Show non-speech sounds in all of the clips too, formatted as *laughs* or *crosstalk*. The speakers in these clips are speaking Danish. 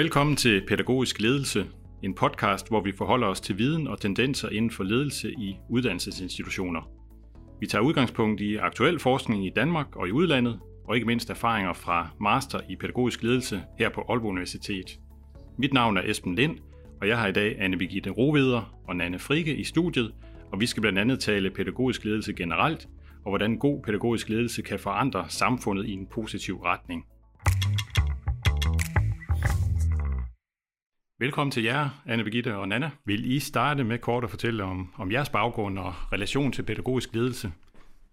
Velkommen til Pædagogisk Ledelse, en podcast, hvor vi forholder os til viden og tendenser inden for ledelse i uddannelsesinstitutioner. Vi tager udgangspunkt i aktuel forskning i Danmark og i udlandet, og ikke mindst erfaringer fra master i pædagogisk ledelse her på Aalborg Universitet. Mit navn er Esben Lind, og jeg har i dag Anne Birgitte Roveder og Nanne Frike i studiet, og vi skal blandt andet tale pædagogisk ledelse generelt, og hvordan god pædagogisk ledelse kan forandre samfundet i en positiv retning. Velkommen til jer, Anne Birgitte og Nana. Vil I starte med kort at fortælle om, om jeres baggrund og relation til pædagogisk ledelse?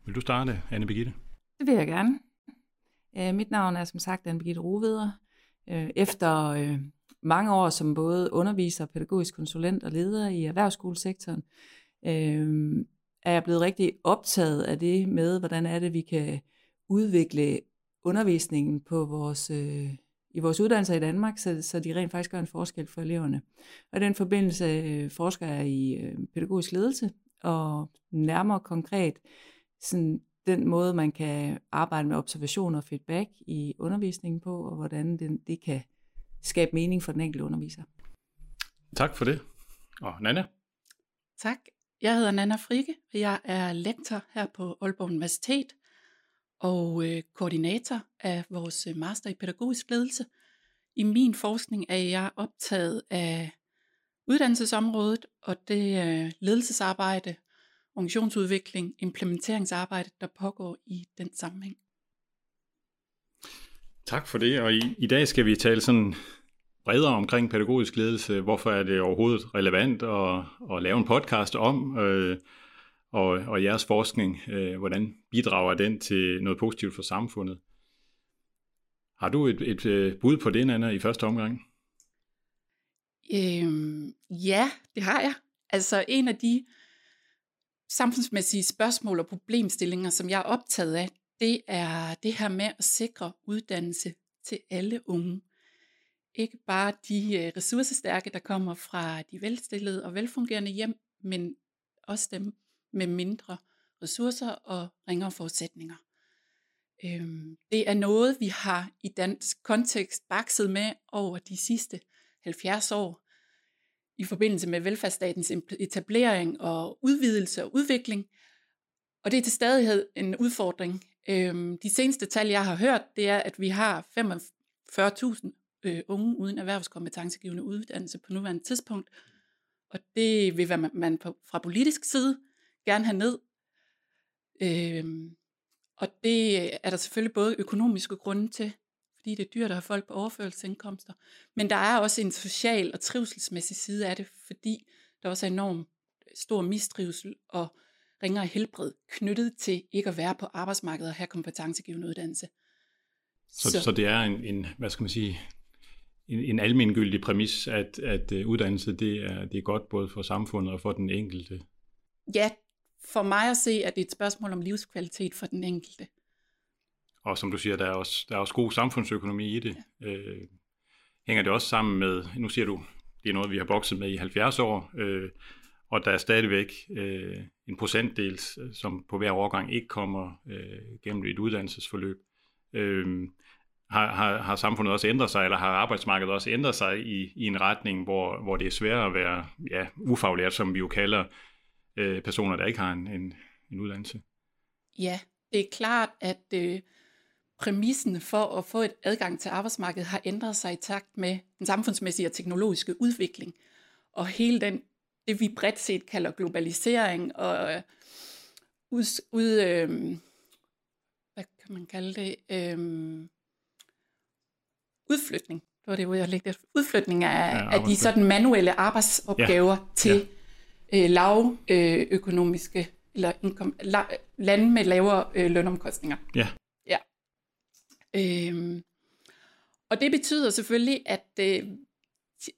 Vil du starte, Anne Birgitte? Det vil jeg gerne. Øh, mit navn er som sagt Anne Birgitte Roveder. Øh, efter øh, mange år som både underviser, pædagogisk konsulent og leder i erhvervsskolesektoren, er jeg blevet rigtig optaget af det med, hvordan er det, vi kan udvikle undervisningen på vores i vores uddannelser i Danmark, så, så de rent faktisk gør en forskel for eleverne. Og i den forbindelse øh, forsker jeg i øh, pædagogisk ledelse, og nærmere konkret sådan den måde, man kan arbejde med observation og feedback i undervisningen på, og hvordan det, det kan skabe mening for den enkelte underviser. Tak for det. Og Nana? Tak. Jeg hedder Nana Frike, og jeg er lektor her på Aalborg Universitet, og øh, koordinator af vores øh, master i pædagogisk ledelse. I min forskning er jeg optaget af uddannelsesområdet og det øh, ledelsesarbejde, organisationsudvikling, implementeringsarbejde, der pågår i den sammenhæng. Tak for det, og i, i dag skal vi tale sådan bredere omkring pædagogisk ledelse. Hvorfor er det overhovedet relevant at, at lave en podcast om? Øh, og, og jeres forskning, øh, hvordan bidrager den til noget positivt for samfundet? Har du et, et, et øh, bud på det, Anna, i første omgang? Øhm, ja, det har jeg. Altså en af de samfundsmæssige spørgsmål og problemstillinger, som jeg er optaget af, det er det her med at sikre uddannelse til alle unge. Ikke bare de øh, ressourcestærke, der kommer fra de velstillede og velfungerende hjem, men også dem, med mindre ressourcer og ringere forudsætninger. Øhm, det er noget, vi har i dansk kontekst bakset med over de sidste 70 år i forbindelse med velfærdsstatens etablering og udvidelse og udvikling. Og det er til stadighed en udfordring. Øhm, de seneste tal, jeg har hørt, det er, at vi har 45.000 øh, unge uden erhvervskompetencegivende uddannelse på nuværende tidspunkt. Og det vil man fra politisk side gerne have ned. Øhm, og det er der selvfølgelig både økonomiske grunde til, fordi det er dyrt at have folk på overførelsesindkomster, men der er også en social og trivselsmæssig side af det, fordi der også er enorm stor mistrivsel og ringere helbred knyttet til ikke at være på arbejdsmarkedet og have kompetencegivende uddannelse. Så, så. så det er en, en, hvad skal man sige, en, en almengyldig præmis, at, at uh, uddannelse det er, det er godt både for samfundet og for den enkelte? Ja, for mig at se, at det er et spørgsmål om livskvalitet for den enkelte. Og som du siger, der er også, der er også god samfundsøkonomi i det. Ja. Øh, hænger det også sammen med, nu siger du, det er noget, vi har bokset med i 70 år, øh, og der er stadigvæk øh, en procentdel, som på hver årgang ikke kommer øh, gennem et uddannelsesforløb. Øh, har, har, har samfundet også ændret sig, eller har arbejdsmarkedet også ændret sig i, i en retning, hvor, hvor det er sværere at være ja, ufaglært, som vi jo kalder øh, personer, der ikke har en, en, en uddannelse. Ja, det er klart, at øh, præmissen for at få et adgang til arbejdsmarkedet har ændret sig i takt med den samfundsmæssige og teknologiske udvikling. Og hele den, det vi bredt set kalder globalisering og øh, ud, ud øh, hvad kan man kalde det, øh, udflytning. Det var det, hvor jeg lægge Udflytning af, ja, af de sådan manuelle arbejdsopgaver ja. til øh, lav øh, økonomiske eller indkom, la, lande med lavere øh, lønomkostninger. Ja. ja. Øhm, og det betyder selvfølgelig, at, øh,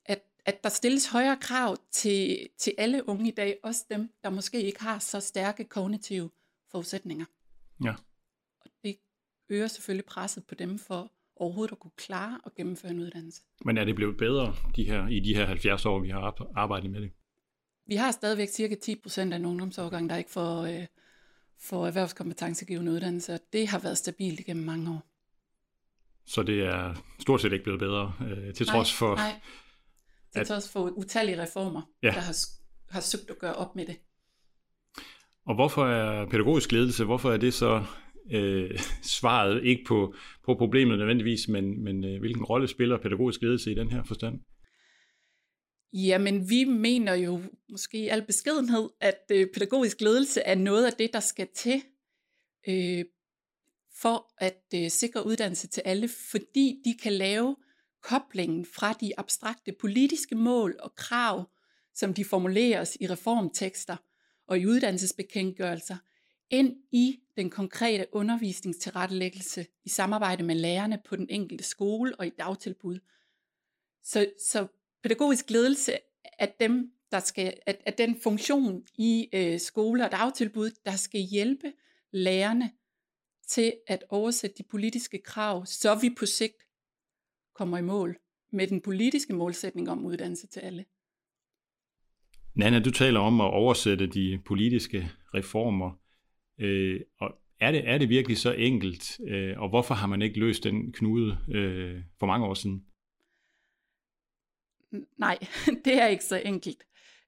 at, at der stilles højere krav til, til alle unge i dag, også dem, der måske ikke har så stærke kognitive forudsætninger. Ja. Og det øger selvfølgelig presset på dem for overhovedet at kunne klare at gennemføre en uddannelse. Men er det blevet bedre de her, i de her 70 år, vi har arbejdet med det? Vi har stadigvæk cirka 10% af en ungdomsårgang, der ikke får, øh, får erhvervskompetencegivende uddannelse, og det har været stabilt igennem mange år. Så det er stort set ikke blevet bedre, øh, til nej, trods for... Nej, til trods for utallige reformer, ja. der har, har søgt at gøre op med det. Og hvorfor er pædagogisk ledelse, hvorfor er det så øh, svaret ikke på, på problemet nødvendigvis, men, men øh, hvilken rolle spiller pædagogisk ledelse i den her forstand? Jamen, vi mener jo måske i al beskedenhed, at øh, pædagogisk ledelse er noget af det, der skal til øh, for at øh, sikre uddannelse til alle, fordi de kan lave koblingen fra de abstrakte politiske mål og krav, som de formuleres i reformtekster og i uddannelsesbekendtgørelser, ind i den konkrete undervisningstilrettelæggelse i samarbejde med lærerne på den enkelte skole og i dagtilbud. Så, så pædagogisk ledelse at dem, der skal, at, at den funktion i øh, skole og dagtilbud, der skal hjælpe lærerne til at oversætte de politiske krav, så vi på sigt kommer i mål med den politiske målsætning om uddannelse til alle. Nana, du taler om at oversætte de politiske reformer. Øh, og er det, er det virkelig så enkelt, øh, og hvorfor har man ikke løst den knude øh, for mange år siden? Nej, *laughs* det er ikke så enkelt.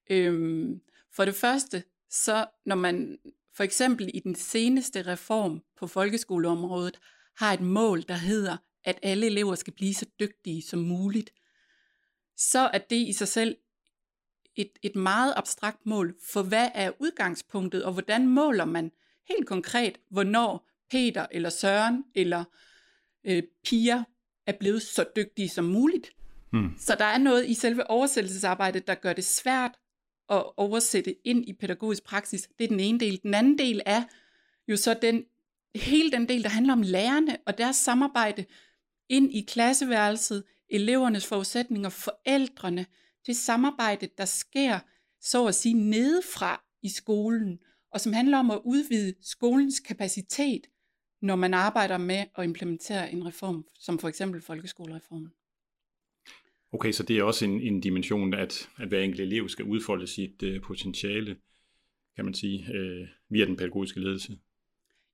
Øhm, for det første, så når man for eksempel i den seneste reform på folkeskoleområdet har et mål, der hedder, at alle elever skal blive så dygtige som muligt, så er det i sig selv et, et meget abstrakt mål for, hvad er udgangspunktet, og hvordan måler man helt konkret, hvornår Peter eller Søren eller øh, Pia er blevet så dygtige som muligt. Hmm. Så der er noget i selve oversættelsesarbejdet, der gør det svært at oversætte ind i pædagogisk praksis. Det er den ene del. Den anden del er jo så den, hele den del, der handler om lærerne og deres samarbejde ind i klasseværelset, elevernes forudsætninger, forældrene, det samarbejde, der sker, så at sige, nedefra i skolen, og som handler om at udvide skolens kapacitet, når man arbejder med at implementere en reform, som for eksempel folkeskolereformen. Okay, så det er også en, en dimension, at, at hver enkelt elev skal udfolde sit uh, potentiale, kan man sige, uh, via den pædagogiske ledelse.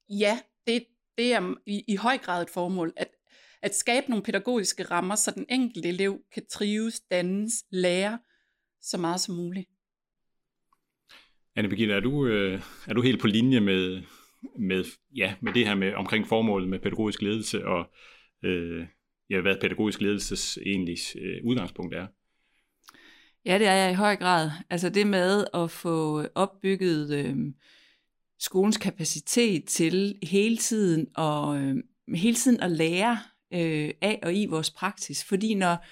Ja, det, det er i, i høj grad et formål, at, at skabe nogle pædagogiske rammer, så den enkelte elev kan trives, dannes, lære så meget som muligt. Anne Birgitte, er du, øh, er du helt på linje med, med, ja, med det her med omkring formålet med pædagogisk ledelse og øh, ja, hvad pædagogisk ledelses egentlig øh, udgangspunkt er? Ja, det er jeg i høj grad. Altså det med at få opbygget øh, skolens kapacitet til hele tiden og øh, hele tiden at lære øh, af og i vores praksis. Fordi når,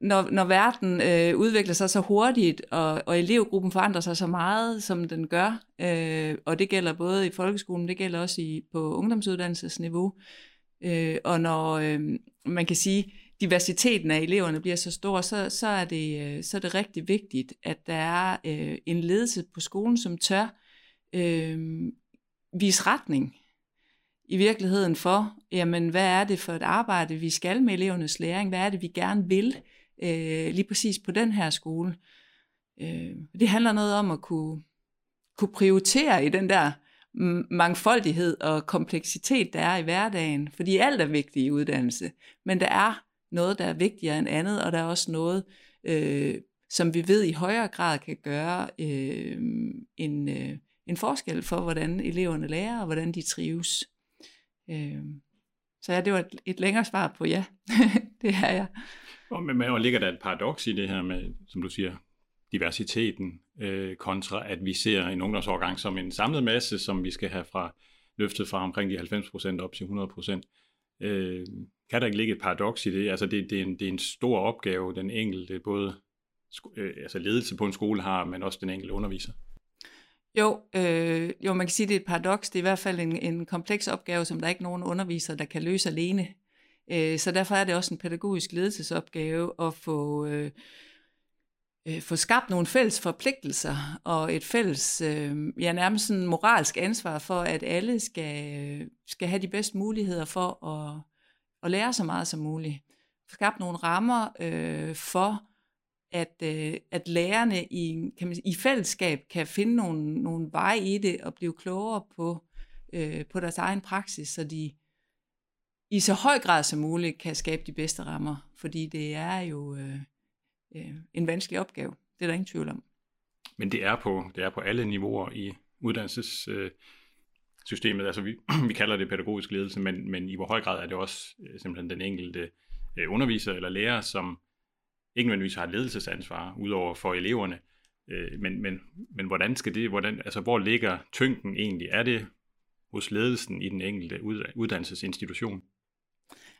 når, når verden øh, udvikler sig så hurtigt, og, og elevgruppen forandrer sig så meget, som den gør, øh, og det gælder både i folkeskolen, det gælder også i, på ungdomsuddannelsesniveau, øh, og når øh, man kan sige, diversiteten af eleverne bliver så stor, så, så, er, det, øh, så er det rigtig vigtigt, at der er øh, en ledelse på skolen, som tør øh, vise retning i virkeligheden for, jamen hvad er det for et arbejde, vi skal med elevernes læring, hvad er det, vi gerne vil øh, lige præcis på den her skole. Øh, det handler noget om at kunne, kunne prioritere i den der mangfoldighed og kompleksitet, der er i hverdagen, fordi alt er vigtigt i uddannelse, men der er noget, der er vigtigere end andet, og der er også noget, øh, som vi ved i højere grad kan gøre øh, en, øh, en forskel for, hvordan eleverne lærer, og hvordan de trives. Øh, så ja, det var et, et længere svar på ja, *laughs* det er jeg. Og, men, og ligger der et paradoks i det her med, som du siger, diversiteten, øh, kontra at vi ser en ungdomsårgang som en samlet masse, som vi skal have fra løftet fra omkring de 90% op til 100%. Øh, kan der ikke ligge et paradoks i det? Altså det, det, er en, det er en stor opgave, den enkelte både øh, altså ledelse på en skole har, men også den enkelte underviser. Jo, øh, jo, man kan sige, det er et paradoks. Det er i hvert fald en, en kompleks opgave, som der er ikke nogen underviser, der kan løse alene. Øh, så derfor er det også en pædagogisk ledelsesopgave at få, øh, øh, få skabt nogle fælles forpligtelser og et fælles, øh, ja nærmest sådan moralsk ansvar for, at alle skal, skal have de bedste muligheder for at, at lære så meget som muligt. Skabt nogle rammer øh, for, at, øh, at lærerne i, kan man sige, i fællesskab kan finde nogle, nogle veje i det og blive klogere på, øh, på deres egen praksis, så de i så høj grad som muligt kan skabe de bedste rammer, fordi det er jo øh, øh, en vanskelig opgave. Det er der ingen tvivl om. Men det er på, det er på alle niveauer i uddannelsessystemet. Øh, altså vi, *clears throat* vi kalder det pædagogisk ledelse, men, men i hvor høj grad er det også øh, simpelthen den enkelte øh, underviser eller lærer, som ikke nødvendigvis har ledelsesansvar, udover for eleverne. Øh, men, men, men hvordan skal det, hvordan, altså hvor ligger tyngden egentlig? Er det hos ledelsen i den enkelte uddannelsesinstitution?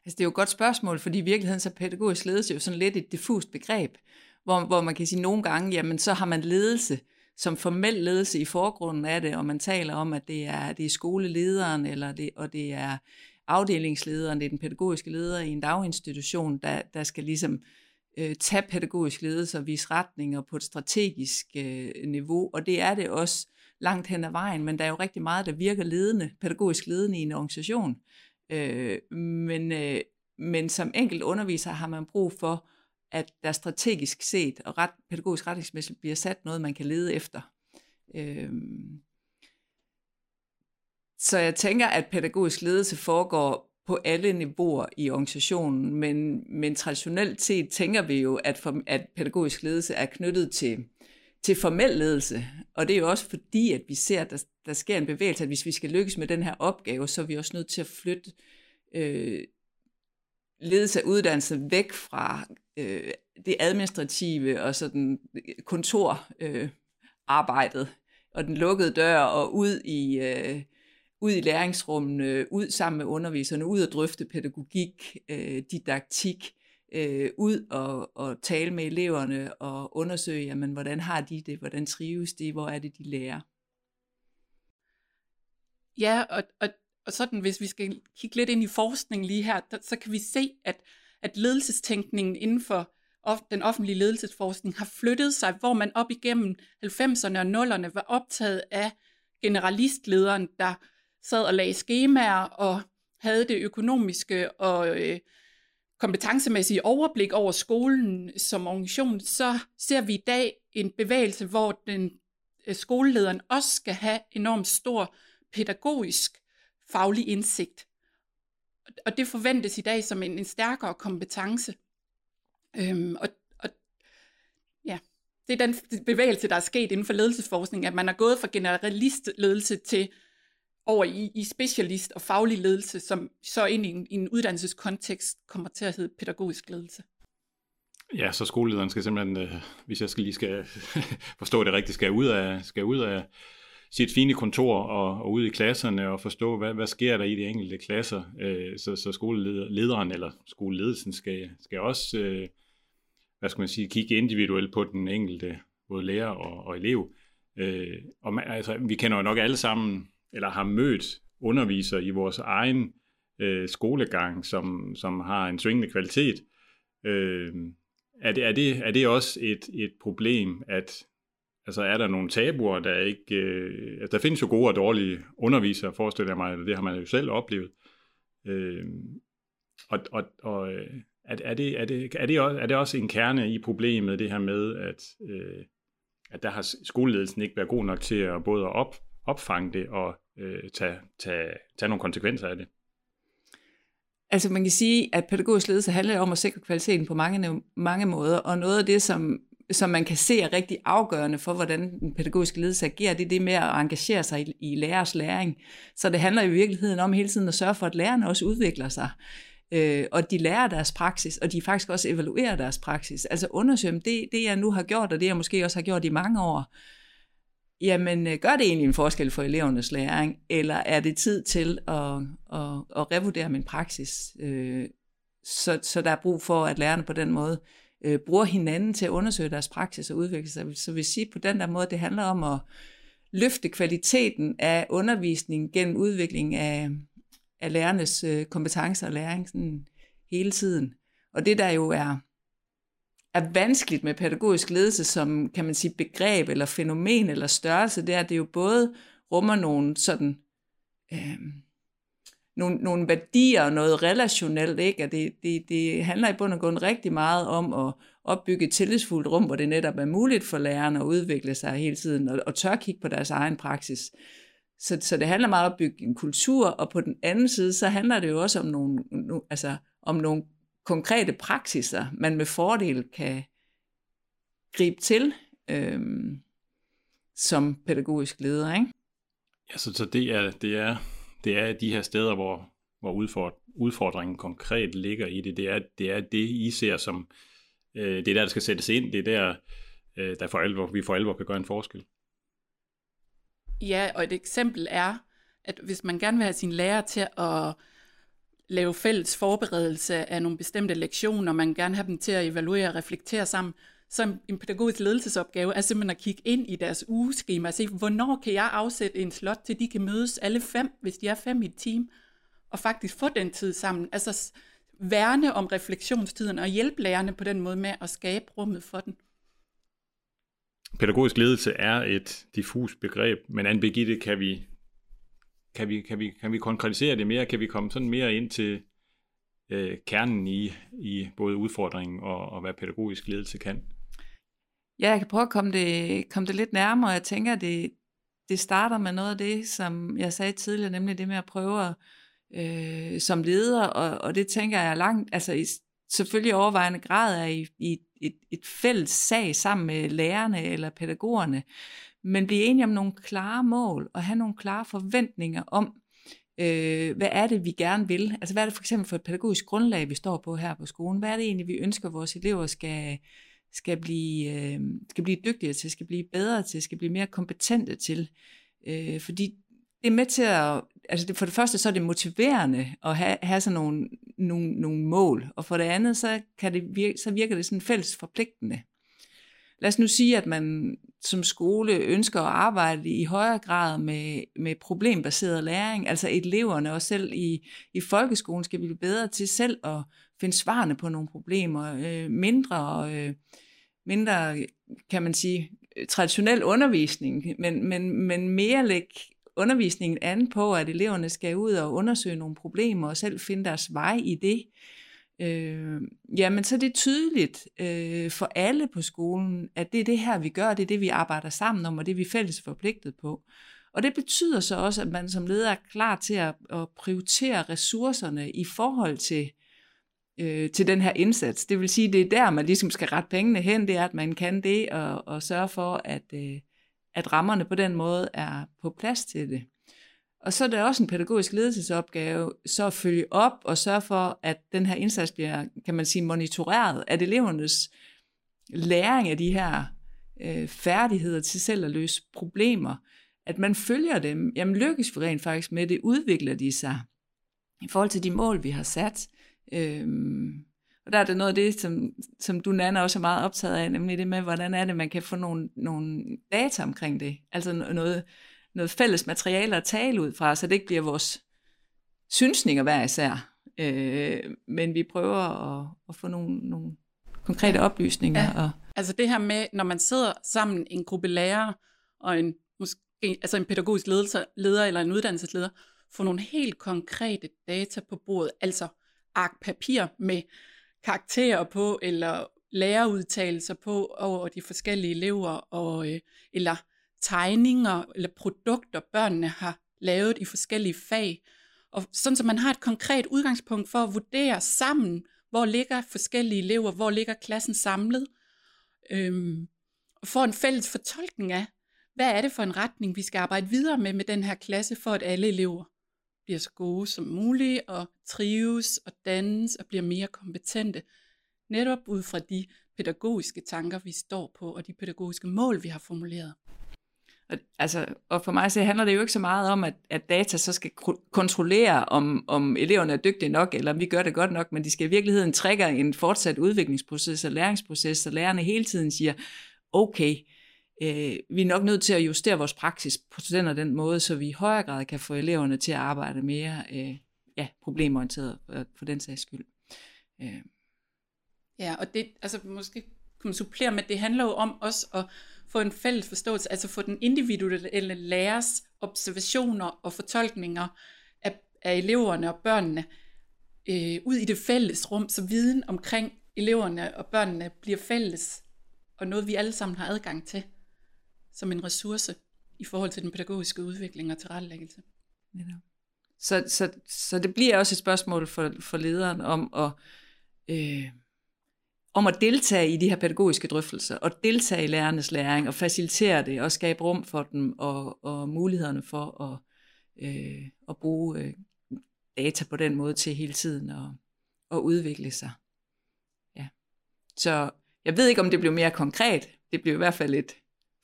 Altså det er jo et godt spørgsmål, fordi i virkeligheden så er pædagogisk ledelse jo sådan lidt et diffust begreb, hvor, hvor man kan sige nogle gange, jamen så har man ledelse som formel ledelse i forgrunden af det, og man taler om, at det er, det er skolelederen, eller det, og det er afdelingslederen, det er den pædagogiske leder i en daginstitution, der, der skal ligesom øh, tage pædagogisk ledelse og vise retninger på et strategisk øh, niveau, og det er det også langt hen ad vejen, men der er jo rigtig meget, der virker ledende, pædagogisk ledende i en organisation. Øh, men, øh, men som enkelt underviser har man brug for, at der strategisk set og ret, pædagogisk retningsmæssigt bliver sat noget, man kan lede efter. Øh, så jeg tænker, at pædagogisk ledelse foregår på alle niveauer i organisationen, men, men traditionelt set tænker vi jo, at, for, at pædagogisk ledelse er knyttet til, til formel ledelse, og det er jo også fordi, at vi ser, at der, der sker en bevægelse, at hvis vi skal lykkes med den her opgave, så er vi også nødt til at flytte øh, ledelse af uddannelse væk fra øh, det administrative og sådan kontorarbejdet øh, øh og den lukkede dør og ud i, øh, ud i læringsrummene, ud sammen med underviserne, ud og drøfte pædagogik, øh, didaktik, øh, ud og, og tale med eleverne og undersøge, jamen, hvordan har de det, hvordan trives de, hvor er det, de lærer. Ja, og, og, og sådan, hvis vi skal kigge lidt ind i forskning lige her, der, så kan vi se, at, at ledelsestænkningen inden for den offentlige ledelsesforskning har flyttet sig, hvor man op igennem 90'erne og 0'erne var optaget af generalistlederen, der sad og lagde skemaer og havde det økonomiske og øh, kompetencemæssige overblik over skolen som organisation, så ser vi i dag en bevægelse, hvor den øh, skolelederen også skal have enormt stor pædagogisk faglig indsigt. Og det forventes i dag som en, en stærkere kompetence. Øhm, og, og ja, det er den bevægelse, der er sket inden for ledelsesforskning, at man er gået fra generalistledelse til over i, i specialist og faglig ledelse, som så ind i en, i en uddannelseskontekst kommer til at hedde pædagogisk ledelse. Ja, så skolelederen skal simpelthen, øh, hvis jeg skal lige skal *laughs* forstå det rigtigt, skal ud af, skal ud af sit fine kontor og, og ud i klasserne og forstå, hvad, hvad sker der i de enkelte klasser. Øh, så, så skolelederen eller skoleledelsen skal, skal også, øh, hvad skal man sige, kigge individuelt på den enkelte både lærer og, og elev. Øh, og man, altså, vi kender jo nok alle sammen eller har mødt undervisere i vores egen øh, skolegang, som, som har en svingende kvalitet. Øh, er, det, er, det, er det også et, et problem, at altså er der nogle tabuer, der ikke... Øh, altså der findes jo gode og dårlige undervisere, forestiller jeg mig, det har man jo selv oplevet. Øh, og og, og øh, er, er, det, er, det, er, det også, er det også en kerne i problemet, det her med, at, øh, at der har skoleledelsen ikke været god nok til at både at op, opfange det og øh, tage, tage, tage nogle konsekvenser af det. Altså man kan sige, at pædagogisk ledelse handler om at sikre kvaliteten på mange, mange måder, og noget af det, som, som man kan se er rigtig afgørende for, hvordan den pædagogiske ledelse agerer, det er det med at engagere sig i, i lærers læring. Så det handler i virkeligheden om hele tiden at sørge for, at lærerne også udvikler sig, øh, og de lærer deres praksis, og de faktisk også evaluerer deres praksis. Altså undersøge, det, det jeg nu har gjort, og det jeg måske også har gjort i mange år, jamen øh, gør det egentlig en forskel for elevernes læring, eller er det tid til at, at, at revurdere min praksis? Øh, så, så der er brug for, at lærerne på den måde øh, bruger hinanden til at undersøge deres praksis og udvikle sig. Så vil sige på den der måde, det handler om at løfte kvaliteten af undervisning gennem udvikling af, af lærernes øh, kompetencer og læring sådan hele tiden. Og det der jo er er vanskeligt med pædagogisk ledelse som, kan man sige, begreb eller fænomen eller størrelse, det er, at det jo både rummer nogle sådan, øh, nogle, nogle værdier og noget relationelt, ikke? Og det, det, det handler i bund og grund rigtig meget om at opbygge et tillidsfuldt rum, hvor det netop er muligt for lærerne at udvikle sig hele tiden og, og tør kigge på deres egen praksis. så, så det handler meget om at bygge en kultur, og på den anden side, så handler det jo også om nogle, altså, om nogle konkrete praksiser, man med fordel kan gribe til øhm, som pædagogisk leder. Ikke? Ja, så, så det, er, det, er, det er de her steder, hvor, hvor udfordringen konkret ligger i det. Det er det, er det I ser som, øh, det er der, der skal sættes ind. Det er der, øh, der for alvor, vi for alvor kan gøre en forskel. Ja, og et eksempel er, at hvis man gerne vil have sin lærer til at lave fælles forberedelse af nogle bestemte lektioner, man gerne have dem til at evaluere og reflektere sammen, så en pædagogisk ledelsesopgave er simpelthen at kigge ind i deres ugeskema og se, hvornår kan jeg afsætte en slot til, de kan mødes alle fem, hvis de er fem i et team, og faktisk få den tid sammen. Altså værne om refleksionstiden og hjælpe lærerne på den måde med at skabe rummet for den. Pædagogisk ledelse er et diffus begreb, men Anne Birgitte, kan vi, kan vi, kan vi, kan vi konkretisere det mere? Kan vi komme sådan mere ind til øh, kernen i, i både udfordringen og, og hvad pædagogisk ledelse kan? Ja, jeg kan prøve at komme det, komme det lidt nærmere. Jeg tænker, det, det starter med noget af det, som jeg sagde tidligere, nemlig det med at prøve at, øh, som leder, og, og det tænker jeg langt, altså i selvfølgelig overvejende grad er i, i et, et fælles sag sammen med lærerne eller pædagogerne, men blive enige om nogle klare mål og have nogle klare forventninger om, øh, hvad er det, vi gerne vil? Altså hvad er det for eksempel for et pædagogisk grundlag, vi står på her på skolen? Hvad er det egentlig, vi ønsker, at vores elever skal, skal blive, øh, skal blive dygtigere til, skal blive bedre til, skal blive mere kompetente til. Øh, fordi det er med til at, altså det, for det første så er det motiverende at have, have sådan nogle, nogle, nogle mål, og for det andet så, kan det virke, så virker det sådan fælles forpligtende. Lad os nu sige, at man som skole ønsker at arbejde i højere grad med, med problembaseret læring, altså eleverne og selv i, i folkeskolen skal vi blive bedre til selv at finde svarene på nogle problemer, øh, mindre, øh, mindre, kan man sige, traditionel undervisning, men, men, men mere lægge undervisningen an på, at eleverne skal ud og undersøge nogle problemer og selv finde deres vej i det. Øh, øh, jamen så er det tydeligt øh, for alle på skolen, at det er det her, vi gør, det er det, vi arbejder sammen om, og det er vi fælles forpligtet på. Og det betyder så også, at man som leder er klar til at, at prioritere ressourcerne i forhold til øh, til den her indsats. Det vil sige, det er der, man ligesom skal rette pengene hen, det er, at man kan det og, og sørge for, at, øh, at rammerne på den måde er på plads til det. Og så er det også en pædagogisk ledelsesopgave, så at følge op og sørge for, at den her indsats bliver, kan man sige, monitoreret, at elevernes læring af de her øh, færdigheder til selv at løse problemer, at man følger dem. Jamen lykkes vi rent faktisk med det, udvikler de sig i forhold til de mål, vi har sat. Øhm, og der er det noget af det, som, som du, Nana, også er meget optaget af, nemlig det med, hvordan er det, man kan få nogle, nogle data omkring det. Altså noget, noget fælles materiale at tale ud fra, så det ikke bliver vores synsninger hver især. Øh, men vi prøver at, at få nogle, nogle konkrete oplysninger. Ja. Og... Altså det her med, når man sidder sammen en gruppe lærere og en, måske, altså en pædagogisk ledelse, leder eller en uddannelsesleder, få nogle helt konkrete data på bordet, altså ark papir med karakterer på, eller lærerudtalelser på over de forskellige elever, og, øh, eller tegninger eller produkter, børnene har lavet i forskellige fag. Og sådan, så man har et konkret udgangspunkt for at vurdere sammen, hvor ligger forskellige elever, hvor ligger klassen samlet, øhm, og får en fælles fortolkning af, hvad er det for en retning, vi skal arbejde videre med med den her klasse, for at alle elever bliver så gode som muligt, og trives og dannes og bliver mere kompetente, netop ud fra de pædagogiske tanker, vi står på, og de pædagogiske mål, vi har formuleret. Altså, og for mig så handler det jo ikke så meget om, at, at data så skal kontrollere, om, om eleverne er dygtige nok, eller om vi gør det godt nok, men de skal i virkeligheden trigge en fortsat udviklingsproces og læringsproces, så lærerne hele tiden siger, okay, øh, vi er nok nødt til at justere vores praksis på den og den måde, så vi i højere grad kan få eleverne til at arbejde mere øh, ja, problemorienteret for, den sags skyld. Øh. Ja, og det, altså måske kunne man supplere med, det handler jo om også at få en fælles forståelse, altså få den individuelle lærers observationer og fortolkninger af, af eleverne og børnene øh, ud i det fælles rum, så viden omkring eleverne og børnene bliver fælles, og noget vi alle sammen har adgang til som en ressource. i forhold til den pædagogiske udvikling og tilrettelæggelse. Så, så, så det bliver også et spørgsmål for, for lederen om at, øh, om at deltage i de her pædagogiske drøftelser, og deltage i lærernes læring, og facilitere det, og skabe rum for dem, og, og mulighederne for at, øh, at bruge øh, data på den måde til hele tiden at, at udvikle sig. Ja. Så jeg ved ikke, om det blev mere konkret. Det blev i hvert fald et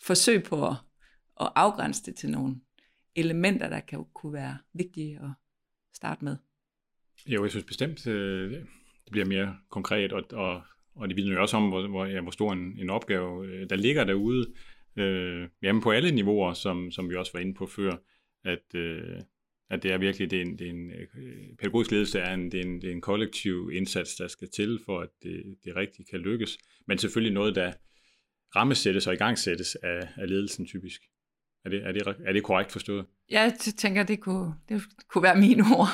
forsøg på at, at afgrænse det til nogle elementer, der kan kunne være vigtige at starte med. Jo, jeg synes bestemt, øh, det bliver mere konkret, og, og, og det vidner jo også om, hvor, hvor, ja, hvor stor en, en opgave, øh, der ligger derude, øh, jamen på alle niveauer, som, som vi også var inde på før, at, øh, at det er virkelig, det er en, det er en øh, pædagogisk ledelse er en, det er en, det er en kollektiv indsats, der skal til, for at det, det rigtigt kan lykkes. Men selvfølgelig noget, der rammesættes og igangsættes af, af ledelsen typisk. Er det, er, det, er det korrekt forstået? Jeg tænker, det kunne, det kunne være mine *laughs* ord.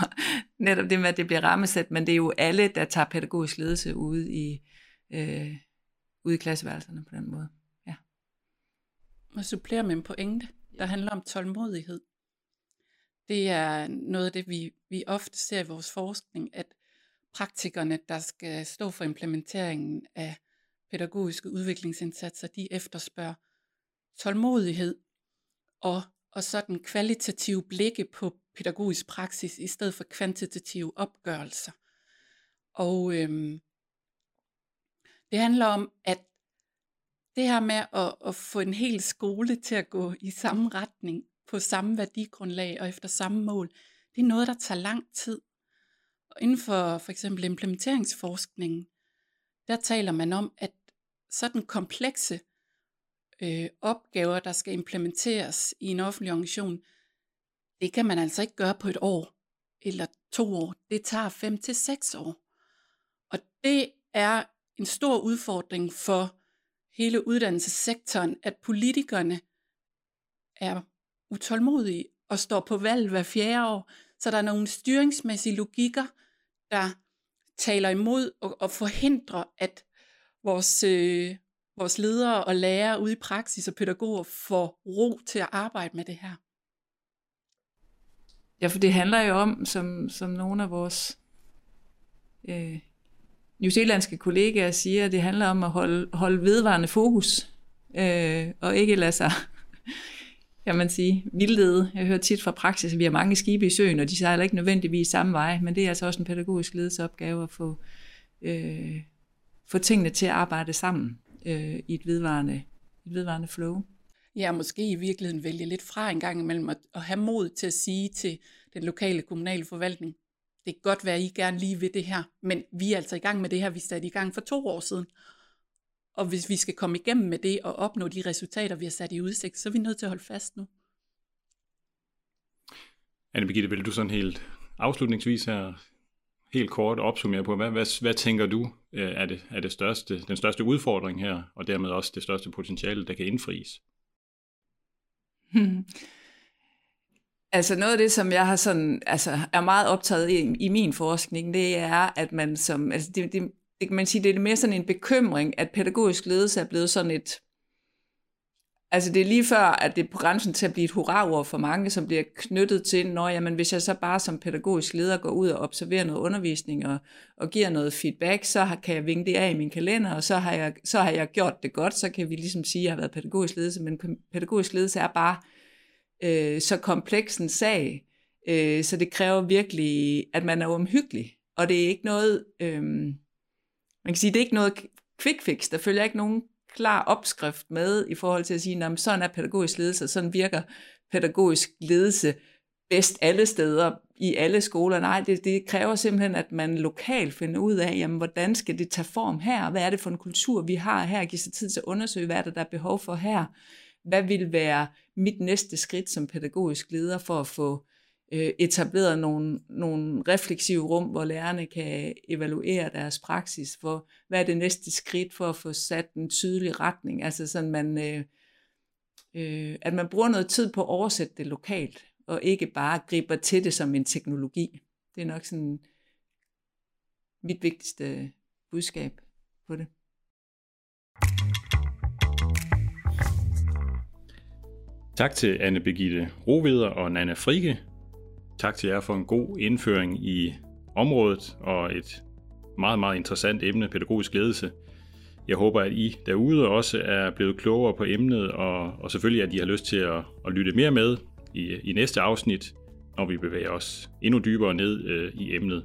Netop det med, at det bliver rammesat, men det er jo alle, der tager pædagogisk ledelse ude i, øh, ude i klasseværelserne på den måde. Ja. Og supplerer med en pointe, der handler om tålmodighed. Det er noget af det, vi, vi ofte ser i vores forskning, at praktikerne, der skal stå for implementeringen af pædagogiske udviklingsindsatser, de efterspørger tålmodighed og, og sådan kvalitative blikke på pædagogisk praksis i stedet for kvantitative opgørelser. Og øhm, det handler om, at det her med at, at få en hel skole til at gå i samme retning, på samme værdigrundlag og efter samme mål, det er noget, der tager lang tid. Og inden for for eksempel implementeringsforskningen, der taler man om, at sådan komplekse øh, opgaver, der skal implementeres i en offentlig organisation, det kan man altså ikke gøre på et år eller to år. Det tager fem til seks år. Og det er en stor udfordring for hele uddannelsessektoren, at politikerne er utålmodige og står på valg hver fjerde år. Så der er nogle styringsmæssige logikker, der taler imod og, og forhindrer, at vores, øh, vores ledere og lærere ude i praksis og pædagoger får ro til at arbejde med det her. Ja, for det handler jo om, som, som nogle af vores øh, newzealandske kollegaer siger, det handler om at holde, holde vedvarende fokus, øh, og ikke lade sig *laughs* kan man sige, vildlede. Jeg hører tit fra praksis, at vi har mange skibe i søen, og de sejler ikke nødvendigvis samme vej, men det er altså også en pædagogisk ledelsesopgave at få, øh, få tingene til at arbejde sammen øh, i et vedvarende, et vedvarende flow. Ja, måske i virkeligheden vælge lidt fra en gang imellem at, at have mod til at sige til den lokale kommunale forvaltning, det kan godt være, at I gerne lige ved det her, men vi er altså i gang med det her, vi satte i gang for to år siden. Og hvis vi skal komme igennem med det og opnå de resultater, vi har sat i udsigt, så er vi nødt til at holde fast nu. Anne Birgitte, vil du sådan helt afslutningsvis her helt kort opsummere på, hvad, hvad, hvad tænker du øh, er, det, er det største, den største udfordring her, og dermed også det største potentiale, der kan indfries? *laughs* Altså noget af det, som jeg har sådan, altså er meget optaget i, i min forskning, det er, at man som, altså det, det, det kan man sige, det er mere sådan en bekymring, at pædagogisk ledelse er blevet sådan et, altså det er lige før, at det er på grænsen til at blive et hurraord for mange, som bliver knyttet til, når jamen, hvis jeg så bare som pædagogisk leder går ud og observerer noget undervisning og, og giver noget feedback, så kan jeg vinge det af i min kalender, og så har, jeg, så har jeg gjort det godt, så kan vi ligesom sige, at jeg har været pædagogisk ledelse, men pædagogisk ledelse er bare øh, så kompleks en sag, øh, så det kræver virkelig, at man er omhyggelig, og det er ikke noget... Øh, man kan sige, det er ikke noget quick fix. Der følger ikke nogen klar opskrift med i forhold til at sige, at sådan er pædagogisk ledelse, sådan virker pædagogisk ledelse bedst alle steder, i alle skoler. Nej, det, det kræver simpelthen, at man lokalt finder ud af, jamen, hvordan skal det tage form her? Hvad er det for en kultur, vi har her? Give sig tid til at undersøge, hvad er det, der er behov for her? Hvad vil være mit næste skridt som pædagogisk leder for at få øh, etableret nogle, nogle refleksive rum, hvor lærerne kan evaluere deres praksis, for hvad er det næste skridt for at få sat en tydelig retning, altså sådan man, øh, øh, at man bruger noget tid på at oversætte det lokalt, og ikke bare griber til det som en teknologi. Det er nok sådan mit vigtigste budskab på det. Tak til Anne Begitte Roveder og Nana Frike. Tak til jer for en god indføring i området og et meget, meget interessant emne, pædagogisk ledelse. Jeg håber, at I derude også er blevet klogere på emnet, og, og selvfølgelig, at I har lyst til at, at lytte mere med i, i næste afsnit, når vi bevæger os endnu dybere ned øh, i emnet.